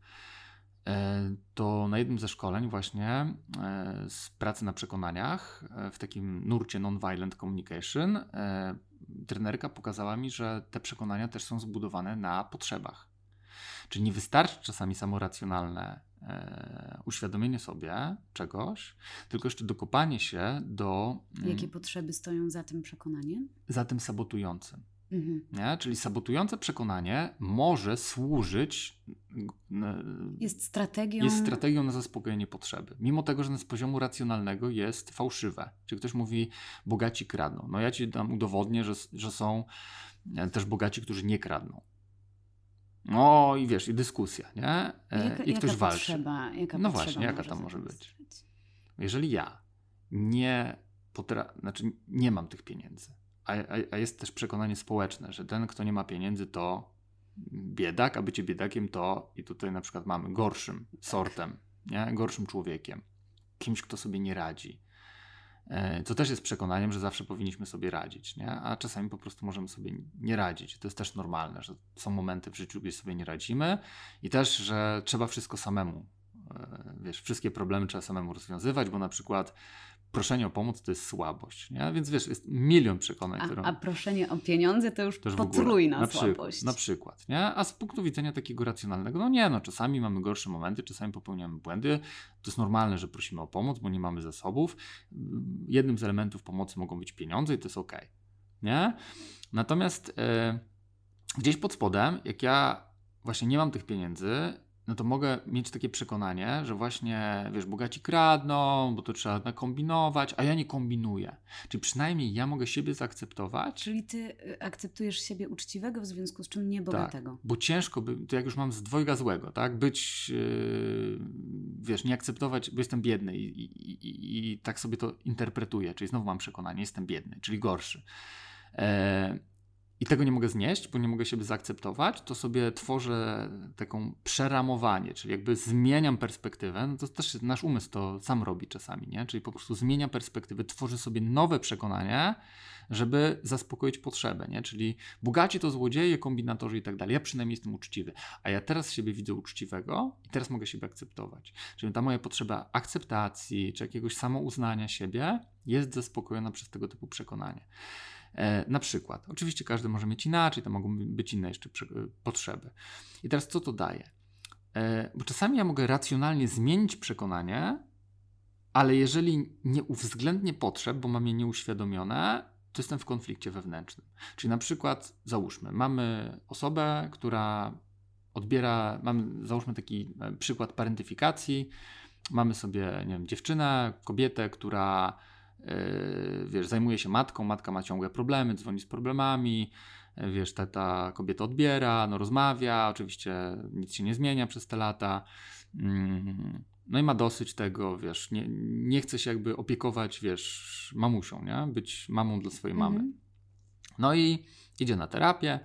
A: e, to na jednym ze szkoleń właśnie e, z pracy na przekonaniach w takim nurcie nonviolent communication trenerka pokazała mi, że te przekonania też są zbudowane na potrzebach. Czyli nie wystarczy czasami samo racjonalne e, uświadomienie sobie czegoś, tylko jeszcze dokopanie się do.
B: Mm, Jakie potrzeby stoją za tym przekonaniem?
A: Za tym sabotującym. Mhm. Nie? Czyli sabotujące przekonanie może służyć.
B: Jest strategią.
A: Jest strategią na zaspokojenie potrzeby. Mimo tego, że z poziomu racjonalnego jest fałszywe. Czyli ktoś mówi, bogaci kradną. No ja ci dam udowodnię, że, że są e, też bogaci, którzy nie kradną. No i wiesz, i dyskusja, nie?
B: E, jaka, I ktoś jaka walczy. Potrzeba, jaka
A: no właśnie, jaka tam może być? Jeżeli ja nie potra... znaczy nie mam tych pieniędzy, a, a, a, jest też przekonanie społeczne, że ten, kto nie ma pieniędzy, to biedak, a bycie biedakiem to, i tutaj na przykład mamy gorszym sortem, nie? gorszym człowiekiem, kimś, kto sobie nie radzi co też jest przekonaniem, że zawsze powinniśmy sobie radzić, nie? a czasami po prostu możemy sobie nie radzić. To jest też normalne, że są momenty w życiu, gdzie sobie nie radzimy i też, że trzeba wszystko samemu. E, wiesz, wszystkie problemy trzeba samemu rozwiązywać, bo na przykład proszenie o pomoc to jest słabość. Nie? Więc wiesz, jest milion przekonań.
B: A, które... a proszenie o pieniądze to już, to już potrójna
A: na
B: słabość.
A: na przykład. Nie? A z punktu widzenia takiego racjonalnego, no nie, no czasami mamy gorsze momenty, czasami popełniamy błędy. To jest normalne, że prosimy o pomoc, bo nie mamy zasobów. Jednym z elementów pomocy mogą być pieniądze i to jest ok. Nie? Natomiast yy, gdzieś pod spodem, jak ja właśnie nie mam tych pieniędzy, no to mogę mieć takie przekonanie, że właśnie, wiesz, bogaci kradną, bo to trzeba nakombinować, a ja nie kombinuję. Czyli przynajmniej ja mogę siebie zaakceptować.
B: Czyli ty y, akceptujesz siebie uczciwego, w związku z czym niebogatego.
A: Tak, bo ciężko by, to jak już mam z dwojga złego, tak, być, yy, wiesz, nie akceptować, bo jestem biedny i, i, i, i, tak sobie to interpretuję, czyli znowu mam przekonanie, jestem biedny, czyli gorszy. E, i tego nie mogę znieść, bo nie mogę siebie zaakceptować, to sobie tworzę taką przeramowanie, czyli jakby zmieniam perspektywę. No to też nasz umysł to sam robi czasami, nie? Czyli po prostu zmienia perspektywę, tworzy sobie nowe przekonanie, żeby zaspokoić potrzebę, nie? Czyli bogaci to złodzieje, kombinatorzy i tak dalej. Ja przynajmniej jestem uczciwy, a ja teraz siebie widzę uczciwego i teraz mogę siebie akceptować. Czyli ta moja potrzeba akceptacji czy jakiegoś samouznania siebie jest zaspokojona przez tego typu przekonanie. E, na przykład. Oczywiście każdy może mieć inaczej, to mogą być inne jeszcze potrzeby. I teraz co to daje? E, bo czasami ja mogę racjonalnie zmienić przekonanie, ale jeżeli nie uwzględnię potrzeb, bo mam je nieuświadomione, to jestem w konflikcie wewnętrznym. Czyli na przykład, załóżmy, mamy osobę, która odbiera, mamy, załóżmy taki e, przykład parentyfikacji, mamy sobie, nie wiem, dziewczynę, kobietę, która wiesz, zajmuje się matką, matka ma ciągłe problemy, dzwoni z problemami, yy, wiesz, ta, ta kobieta odbiera, no rozmawia, oczywiście nic się nie zmienia przez te lata, yy, no i ma dosyć tego, wiesz, nie, nie chce się jakby opiekować, wiesz, mamusią, nie? Być mamą dla swojej mamy. Mhm. No i idzie na terapię,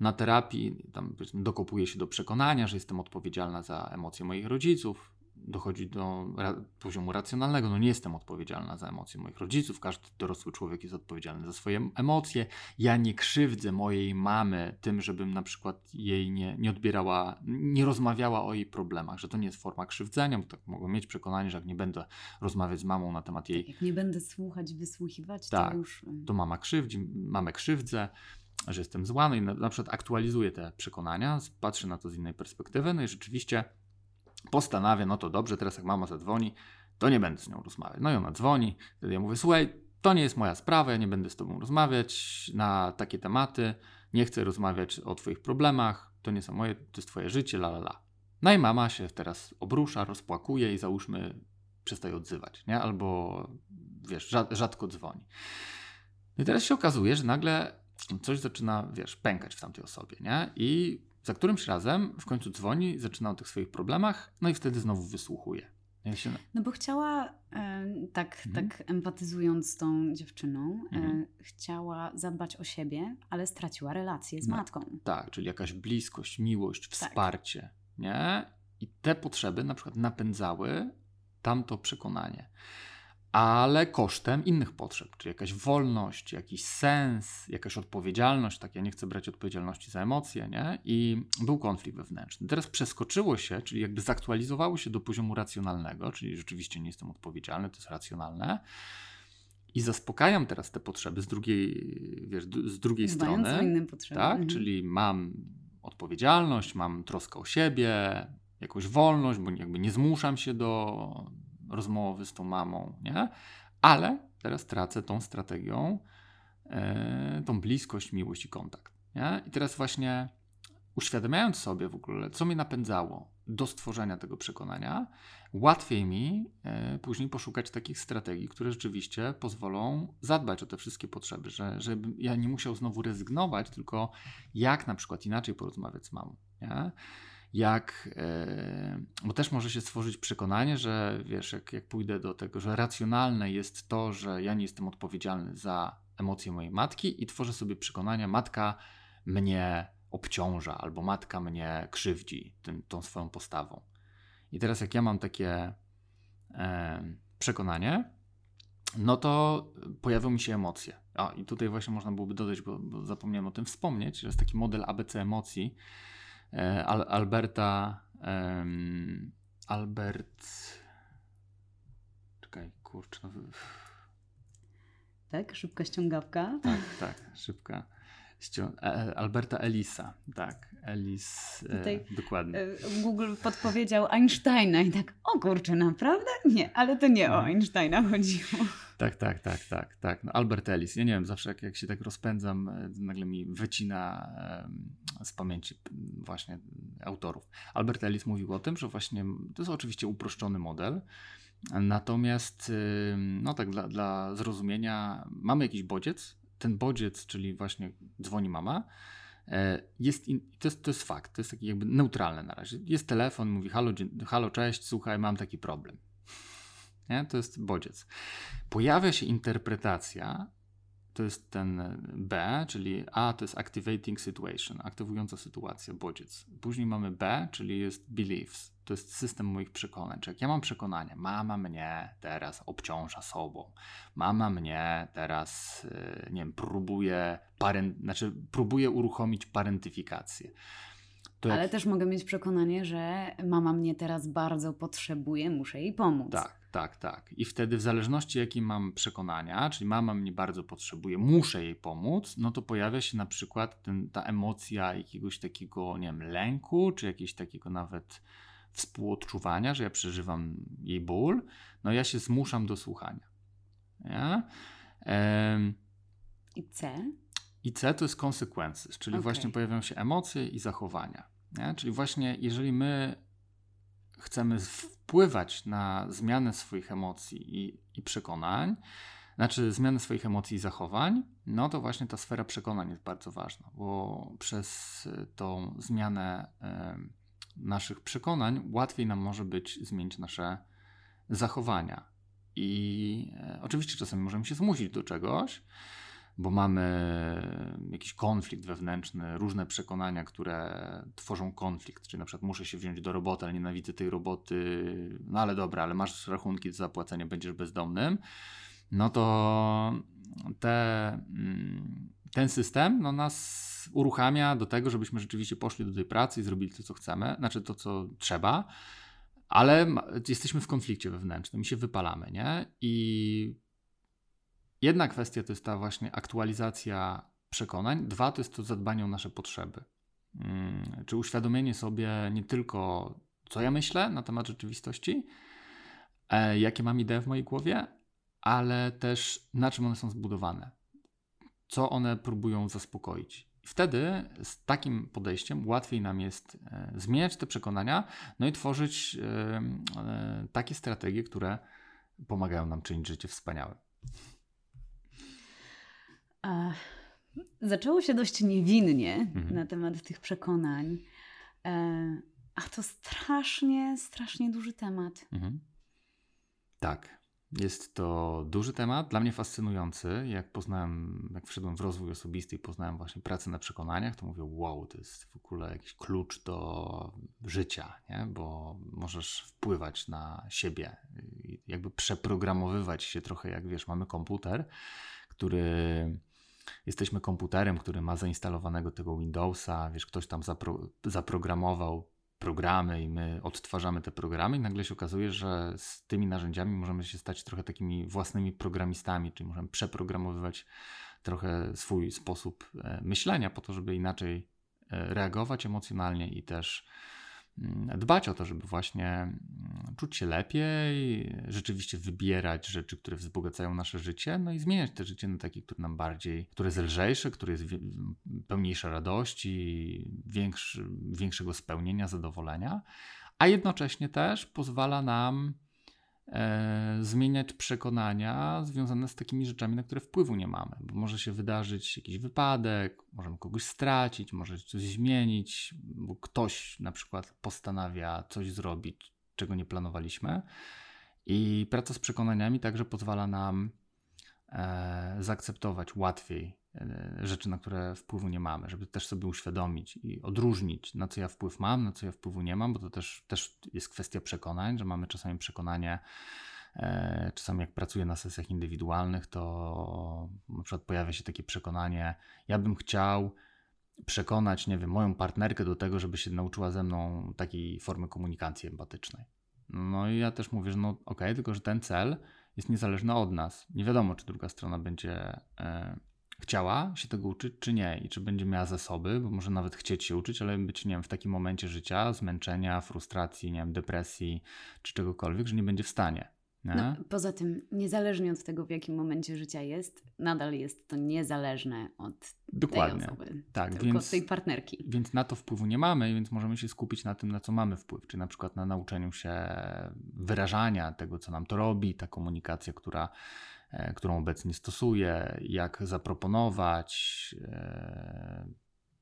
A: na terapii tam dokopuje się do przekonania, że jestem odpowiedzialna za emocje moich rodziców, dochodzi do ra poziomu racjonalnego. No nie jestem odpowiedzialna za emocje moich rodziców, każdy dorosły człowiek jest odpowiedzialny za swoje emocje. Ja nie krzywdzę mojej mamy tym, żebym na przykład jej nie, nie odbierała, nie rozmawiała o jej problemach, że to nie jest forma krzywdzenia, bo tak mogę mieć przekonanie, że jak nie będę rozmawiać z mamą na temat jej...
B: Tak, jak nie będę słuchać, wysłuchiwać,
A: tak,
B: to już...
A: to mama krzywdzi, mamę krzywdzę, że jestem zła, no i na, na przykład aktualizuję te przekonania, patrzę na to z innej perspektywy, no i rzeczywiście postanawia, no to dobrze, teraz jak mama zadzwoni, to nie będę z nią rozmawiać. No i ona dzwoni, wtedy ja mówię, słuchaj, to nie jest moja sprawa, ja nie będę z tobą rozmawiać na takie tematy, nie chcę rozmawiać o twoich problemach, to nie są moje, to jest twoje życie, la la la. No i mama się teraz obrusza, rozpłakuje i załóżmy przestaje odzywać, nie? Albo wiesz, rzadko dzwoni. No I teraz się okazuje, że nagle coś zaczyna, wiesz, pękać w tamtej osobie, nie? I za którymś razem w końcu dzwoni, zaczyna o tych swoich problemach, no i wtedy znowu wysłuchuje.
B: Ja się... No bo chciała, e, tak, mhm. tak empatyzując z tą dziewczyną, e, mhm. chciała zadbać o siebie, ale straciła relację z no, matką.
A: Tak, czyli jakaś bliskość, miłość, tak. wsparcie, nie? I te potrzeby na przykład napędzały tamto przekonanie ale kosztem innych potrzeb, czyli jakaś wolność, jakiś sens, jakaś odpowiedzialność, tak ja nie chcę brać odpowiedzialności za emocje, nie? I był konflikt wewnętrzny. Teraz przeskoczyło się, czyli jakby zaktualizowało się do poziomu racjonalnego, czyli rzeczywiście nie jestem odpowiedzialny, to jest racjonalne. I zaspokajam teraz te potrzeby z drugiej, wiesz, z drugiej
B: Zdając
A: strony.
B: innym potrzeby.
A: Tak, mhm. czyli mam odpowiedzialność, mam troskę o siebie, jakąś wolność, bo jakby nie zmuszam się do, rozmowy z tą mamą, nie? Ale teraz tracę tą strategią, e, tą bliskość, miłość i kontakt. Nie? I teraz właśnie uświadamiając sobie w ogóle, co mnie napędzało do stworzenia tego przekonania, łatwiej mi e, później poszukać takich strategii, które rzeczywiście pozwolą zadbać o te wszystkie potrzeby, że, żeby ja nie musiał znowu rezygnować, tylko jak na przykład inaczej porozmawiać z mamą. Nie? Jak, e, bo też może się stworzyć przekonanie, że wiesz, jak, jak pójdę do tego, że racjonalne jest to, że ja nie jestem odpowiedzialny za emocje mojej matki i tworzę sobie przekonania, matka mnie obciąża albo matka mnie krzywdzi tym, tą swoją postawą. I teraz jak ja mam takie e, przekonanie, no to pojawią mi się emocje. A i tutaj właśnie można byłoby dodać, bo, bo zapomniałem o tym wspomnieć, że jest taki model ABC emocji, Al Alberta. Um, Albert. Czekaj, kurczę. No...
B: Tak, szybka ściągawka.
A: Tak, tak, szybka. E, e, Alberta Elisa, tak, Elis, Tutaj dokładnie.
B: Google podpowiedział Einsteina i tak, o kurczę, naprawdę? Nie, ale to nie o no. Einsteina chodziło.
A: Tak, tak, tak, tak, tak. No Albert Ellis. Ja nie wiem, zawsze jak, jak się tak rozpędzam, e, nagle mi wycina z pamięci właśnie autorów. Albert Ellis mówił o tym, że właśnie to jest oczywiście uproszczony model, natomiast no tak dla, dla zrozumienia mamy jakiś bodziec, ten bodziec, czyli właśnie dzwoni mama, e, jest, in, to, jest, to jest fakt, to jest taki jakby neutralne na razie. Jest telefon, mówi halo, halo cześć, słuchaj, mam taki problem. Nie? To jest bodziec. Pojawia się interpretacja, to jest ten B, czyli A to jest activating situation, aktywująca sytuacja, bodziec. Później mamy B, czyli jest beliefs, to jest system moich przekonań. Czyli jak ja mam przekonanie, mama mnie teraz obciąża sobą, mama mnie teraz, y, nie wiem, próbuje, parent, znaczy próbuje uruchomić parentyfikację.
B: Ale też mogę mieć przekonanie, że mama mnie teraz bardzo potrzebuje, muszę jej pomóc.
A: Tak, tak, tak. I wtedy w zależności jakie mam przekonania, czyli mama mnie bardzo potrzebuje, muszę jej pomóc, no to pojawia się na przykład ten, ta emocja jakiegoś takiego, nie wiem, lęku, czy jakiegoś takiego nawet współodczuwania, że ja przeżywam jej ból, no ja się zmuszam do słuchania. Ja?
B: Ehm, I C?
A: I C to jest consequences, czyli okay. właśnie pojawiają się emocje i zachowania. Nie? Czyli właśnie, jeżeli my chcemy wpływać na zmianę swoich emocji i, i przekonań, znaczy zmianę swoich emocji i zachowań, no to właśnie ta sfera przekonań jest bardzo ważna, bo przez tą zmianę y, naszych przekonań łatwiej nam może być zmienić nasze zachowania. I y, oczywiście czasami możemy się zmusić do czegoś, bo mamy jakiś konflikt wewnętrzny, różne przekonania, które tworzą konflikt, czyli na przykład muszę się wziąć do roboty, ale nienawidzę tej roboty, no ale dobra, ale masz rachunki do zapłacenia, będziesz bezdomnym, no to te, mm, ten system no, nas uruchamia do tego, żebyśmy rzeczywiście poszli do tej pracy i zrobili to, co chcemy, znaczy to, co trzeba, ale jesteśmy w konflikcie wewnętrznym i się wypalamy, nie? I Jedna kwestia to jest ta właśnie aktualizacja przekonań, dwa to jest to zadbanie o nasze potrzeby. Hmm, czy uświadomienie sobie nie tylko, co ja myślę na temat rzeczywistości, e, jakie mam idee w mojej głowie, ale też na czym one są zbudowane, co one próbują zaspokoić. Wtedy z takim podejściem łatwiej nam jest e, zmieniać te przekonania, no i tworzyć e takie strategie, które pomagają nam czynić życie wspaniałe.
B: Zaczęło się dość niewinnie mhm. na temat tych przekonań, e, a to strasznie, strasznie duży temat. Mhm.
A: Tak. Jest to duży temat, dla mnie fascynujący. Jak poznałem, jak wszedłem w rozwój osobisty i poznałem właśnie pracę na przekonaniach, to mówię, wow, to jest w ogóle jakiś klucz do życia, nie? bo możesz wpływać na siebie, jakby przeprogramowywać się trochę, jak wiesz, mamy komputer, który jesteśmy komputerem, który ma zainstalowanego tego Windowsa, wiesz, ktoś tam zapro zaprogramował programy i my odtwarzamy te programy i nagle się okazuje, że z tymi narzędziami możemy się stać trochę takimi własnymi programistami, czyli możemy przeprogramowywać trochę swój sposób e, myślenia po to, żeby inaczej e, reagować emocjonalnie i też dbać o to, żeby właśnie mm, czuć się lepiej, rzeczywiście wybierać rzeczy, które wzbogacają nasze życie, no i zmieniać te życie na takie, które nam bardziej, które jest lżejsze, które jest pełniejsze radości, większy, większego spełnienia, zadowolenia, a jednocześnie też pozwala nam e, zmieniać przekonania związane z takimi rzeczami, na które wpływu nie mamy. Bo może się wydarzyć jakiś wypadek, możemy kogoś stracić, może coś zmienić, bo ktoś na przykład postanawia coś zrobić, czego nie planowaliśmy. I praca z przekonaniami także pozwala nam e, zaakceptować łatwiej rzeczy, na które wpływu nie mamy, żeby też sobie uświadomić i odróżnić, na co ja wpływ mam, na co ja wpływu nie mam, bo to też, też jest kwestia przekonań, że mamy czasami przekonanie, e, czasami jak pracuję na sesjach indywidualnych, to na przykład pojawia się takie przekonanie, ja bym chciał przekonać, nie wiem, moją partnerkę do tego, żeby się nauczyła ze mną takiej formy komunikacji empatycznej. No i ja też mówię, że no okej, okay, tylko że ten cel jest niezależny od nas. Nie wiadomo, czy druga strona będzie e, chciała się tego uczyć, czy nie, i czy będzie miała zasoby, bo może nawet chcieć się uczyć, ale być, nie wiem, w takim momencie życia, zmęczenia, frustracji, nie wiem, depresji, czy czegokolwiek, że nie będzie w stanie.
B: No, poza tym, niezależnie od tego, w jakim momencie życia jest, nadal jest to niezależne od Dokładnie. tej osoby, tak, tylko więc, od tej partnerki.
A: Więc na to wpływu nie mamy, więc możemy się skupić na tym, na co mamy wpływ, czyli na przykład na nauczeniu się wyrażania tego, co nam to robi, ta komunikacja, która, którą obecnie stosuję, jak zaproponować e,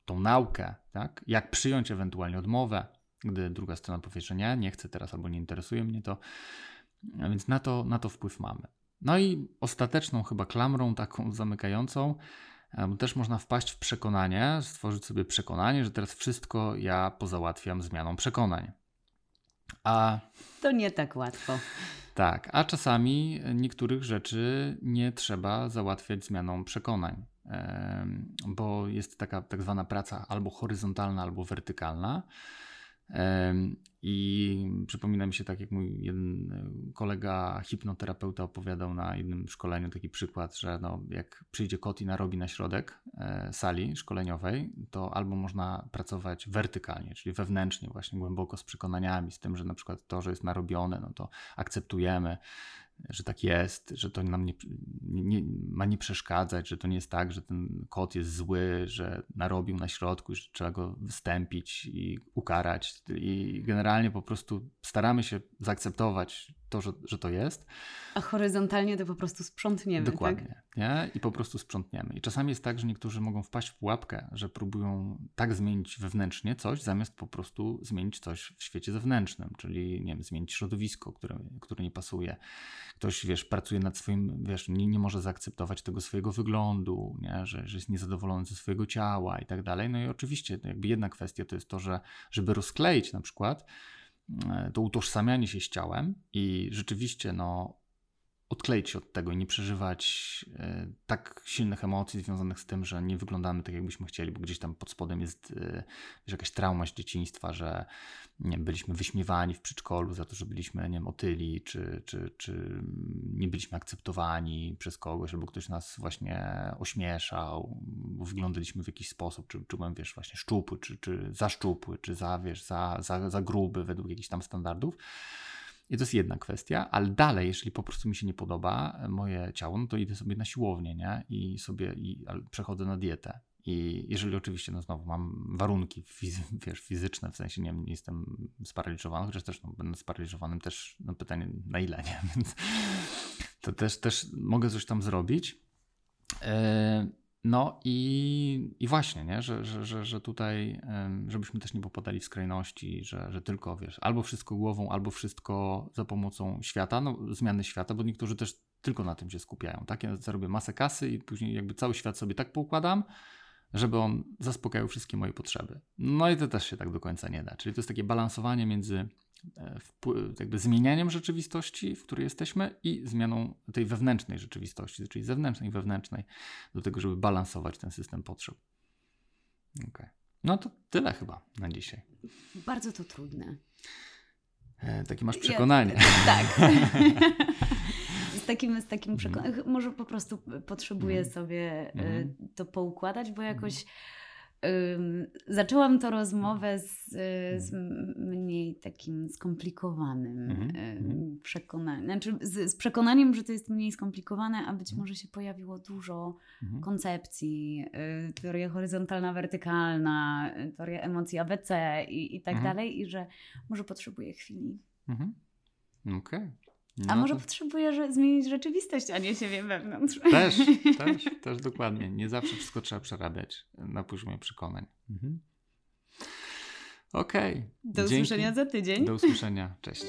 A: tą naukę, tak? jak przyjąć ewentualnie odmowę, gdy druga strona powie, że nie, nie chcę teraz albo nie interesuje mnie to, a więc na to, na to wpływ mamy. No i ostateczną chyba klamrą taką zamykającą, bo też można wpaść w przekonanie, stworzyć sobie przekonanie, że teraz wszystko ja pozałatwiam zmianą przekonań.
B: A to nie tak łatwo.
A: Tak, a czasami niektórych rzeczy nie trzeba załatwiać zmianą przekonań, bo jest taka tak zwana praca albo horyzontalna, albo wertykalna. I przypomina mi się tak, jak mój jeden e, kolega hipnoterapeuta opowiadał na jednym szkoleniu taki przykład, że no, jak przyjdzie kot i narobi na środek e, sali szkoleniowej, to albo można pracować wertykalnie, czyli wewnętrznie, właśnie głęboko z przekonaniami, z tym, że na przykład to, że jest narobione, no to akceptujemy, że tak jest, że to nam nie, nie, ma nie przeszkadzać, że to nie jest tak, że ten kot jest zły, że narobił na środku, że trzeba go występić i ukarać. I generalnie po prostu staramy się zaakceptować to, że, że to jest.
B: A horyzontalnie to po prostu sprzątniemy.
A: Tak? Dokładnie.
B: Tak?
A: Nie? I po prostu sprzątniemy. I czasami jest tak, że niektórzy mogą wpaść w pułapkę, że próbują tak zmienić wewnętrznie coś, zamiast po prostu zmienić coś w świecie zewnętrznym, czyli nie wiem, zmienić środowisko, które, które nie pasuje. Ktoś, wiesz, pracuje nad swoim, wiesz, nie, nie może zaakceptować tego swojego wyglądu, nie? Że, że jest niezadowolony ze swojego ciała i tak dalej. No i oczywiście, jakby jedna kwestia to jest to, że żeby rozkleić na przykład, to utożsamianie się z ciałem i rzeczywiście no, odkleić się od tego i nie przeżywać e, tak silnych emocji związanych z tym, że nie wyglądamy tak, jakbyśmy chcieli, bo gdzieś tam pod spodem jest e, wiesz, jakaś trauma z dzieciństwa, że nie wiem, byliśmy wyśmiewani w przedszkolu za to, że byliśmy nie wiem, otyli, czy, czy, czy nie byliśmy akceptowani przez kogoś, albo ktoś nas właśnie ośmieszał, bo wyglądaliśmy w jakiś sposób, czy, czy byłem, wiesz, właśnie szczupły, czy, czy za szczupły, czy za, wiesz, za, za, za gruby według jakichś tam standardów. I to jest jedna kwestia, ale dalej, jeżeli po prostu mi się nie podoba e, moje ciało, no to idę sobie na siłownię, nie? I sobie i, przechodzę na dietę. I jeżeli oczywiście, no znowu mam warunki wiesz, fizyczne, w sensie nie, nie jestem sparaliżowany, chociaż też no, będę sparaliżowanym, też no, pytanie na ile, nie? Więc to też, też mogę coś tam zrobić. Yy, no i, i właśnie, nie? Że, że, że, że tutaj, żebyśmy też nie popadali w skrajności, że, że tylko wiesz, albo wszystko głową, albo wszystko za pomocą świata, no zmiany świata, bo niektórzy też tylko na tym się skupiają. Tak? Ja zarobię masę kasy i później jakby cały świat sobie tak poukładam, żeby on zaspokajał wszystkie moje potrzeby. No i to też się tak do końca nie da. Czyli to jest takie balansowanie między jakby zmienianiem rzeczywistości, w której jesteśmy i zmianą tej wewnętrznej rzeczywistości, czyli zewnętrznej i wewnętrznej, do tego, żeby balansować ten system potrzeb. Okay. No to tyle chyba na dzisiaj.
B: Bardzo to trudne.
A: E, takie masz przekonanie. Ja,
B: tak. z takim, z takim przekonaniem. Mhm. Może po prostu potrzebuję mm. sobie mm. to poukładać, bo jakoś. Mm zaczęłam tę rozmowę z, z, mhm. mniej takim skomplikowanym mm-hmm. przekonaniem. Znaczy z, z, przekonaniem, że to jest mniej skomplikowane, a być mhm. może się pojawiło dużo koncepcji, y, teoria horyzontalna, wertykalna, y, teoria emocji ABC i, i tak dalej, i że może potrzebuję chwili.
A: Mhm. Okej. Okay.
B: No a może to... potrzebuje zmienić rzeczywistość, a nie siebie wewnątrz.
A: Też, też, też dokładnie. Nie zawsze wszystko trzeba przerabiać na poziomie przekonań. Mhm. Okej. Okay.
B: Do Dzięki. usłyszenia za tydzień.
A: Do usłyszenia. Cześć.